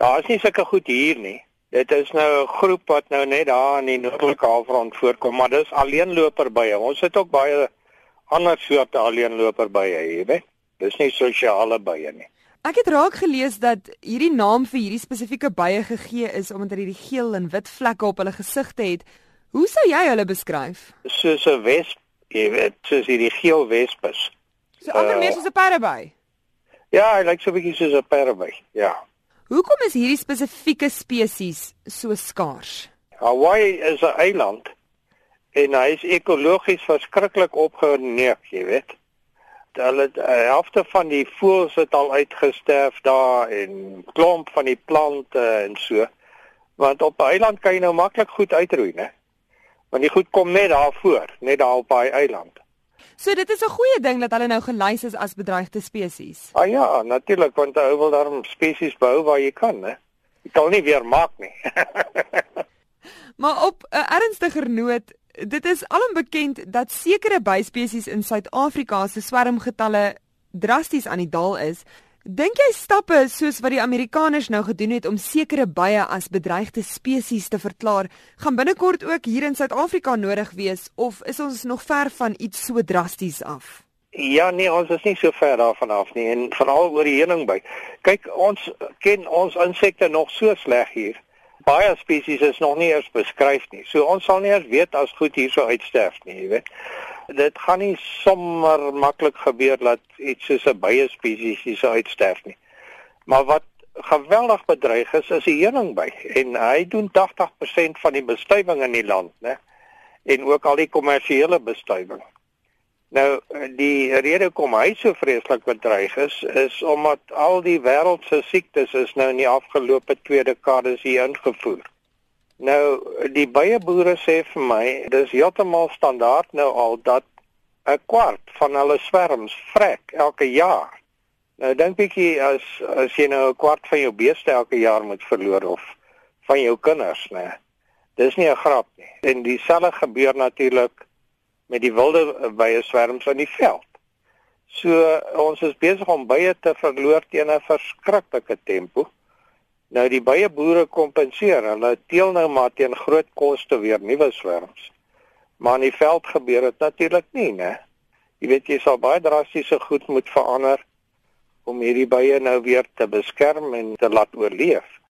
Daar is nie sulke goed hier nie. Dit is nou 'n groep wat nou net daar in die noordelike halfrond voorkom, maar dis alleenloperbye. Ons het ook baie ander soorte alleenloperbye hier, weet. Dis nie sosiale bye nie. Ek het raak gelees dat hierdie naam vir hierdie spesifieke bye gegee is omdat hulle hierdie geel en wit vlekke op hulle gesigte het. Hoe sou jy hulle beskryf? Soos 'n wesp, jy weet, soos hierdie geel wespes. So amper uh, meer soos 'n perdeby. Ja, hy lyk so 'n bietjie soos 'n perdeby. Ja. Hoekom is hierdie spesifieke spesies so skaars? Hawaii is 'n eiland en hy is ekologies verskriklik opgeneem, jy weet hulle helfte van die voëls het al uitgesterf daar en klomp van die plante en so. Want op 'n eiland kan jy nou maklik goed uitroei, né? Want die goed kom net daar voor, net daar op daai eiland. So dit is 'n goeie ding dat hulle nou gelys is as bedreigde spesies. Ah ja, natuurlik want hulle wil daarom spesies bou waar jy kan, né? Jy kan nie weer maak nie. maar op 'n ernstiger noot, Dit is alom bekend dat sekere byspesies in Suid-Afrika se swermgetalle drasties aan die daal is. Dink jy stappe soos wat die Amerikaners nou gedoen het om sekere bye as bedreigde spesies te verklaar, gaan binnekort ook hier in Suid-Afrika nodig wees of is ons nog ver van iets so drasties af? Ja nee, ons is nie so ver daarvan af nie en veral oor die heuningby. Kyk, ons ken ons insekte nog so sleg hier baie spesies is nog nie eens beskryf nie. So ons sal nie eens weet as goed hierso uitsterf nie, jy weet. Dit gaan nie sommer maklik gebeur dat iets soos 'n baie spesies hierso uitsterf nie. Maar wat geweldig bedreig is, is die heuningby en hy doen 80% van die bestuiving in die land, né? En ook al die kommersiële bestuiving. Nou die rede kom hy so vreeslik bedreig is is omdat al die wêreld se siektes is nou in die afgelope 2 dekades hier ingevoer. Nou die baie boere sê vir my dis heeltemal standaard nou al dat 'n kwart van hulle swerms vrek elke jaar. Nou dink bietjie as as jy nou 'n kwart van jou beeste elke jaar moet verloor of van jou kinders, né? Dis nie 'n grap nie. En dieselfde gebeur natuurlik met die wilde bye swerms in die veld. So ons is besig om bye te verloor teen 'n verskriklike tempo. Nou die bye boere kompenseer. Hulle teel nou maar teen groot koste weer nuwe swerms. Maar in die veld gebeur dit natuurlik nie, né? Jy weet jy sal baie drastiese goed moet verander om hierdie bye nou weer te beskerm en te laat oorleef.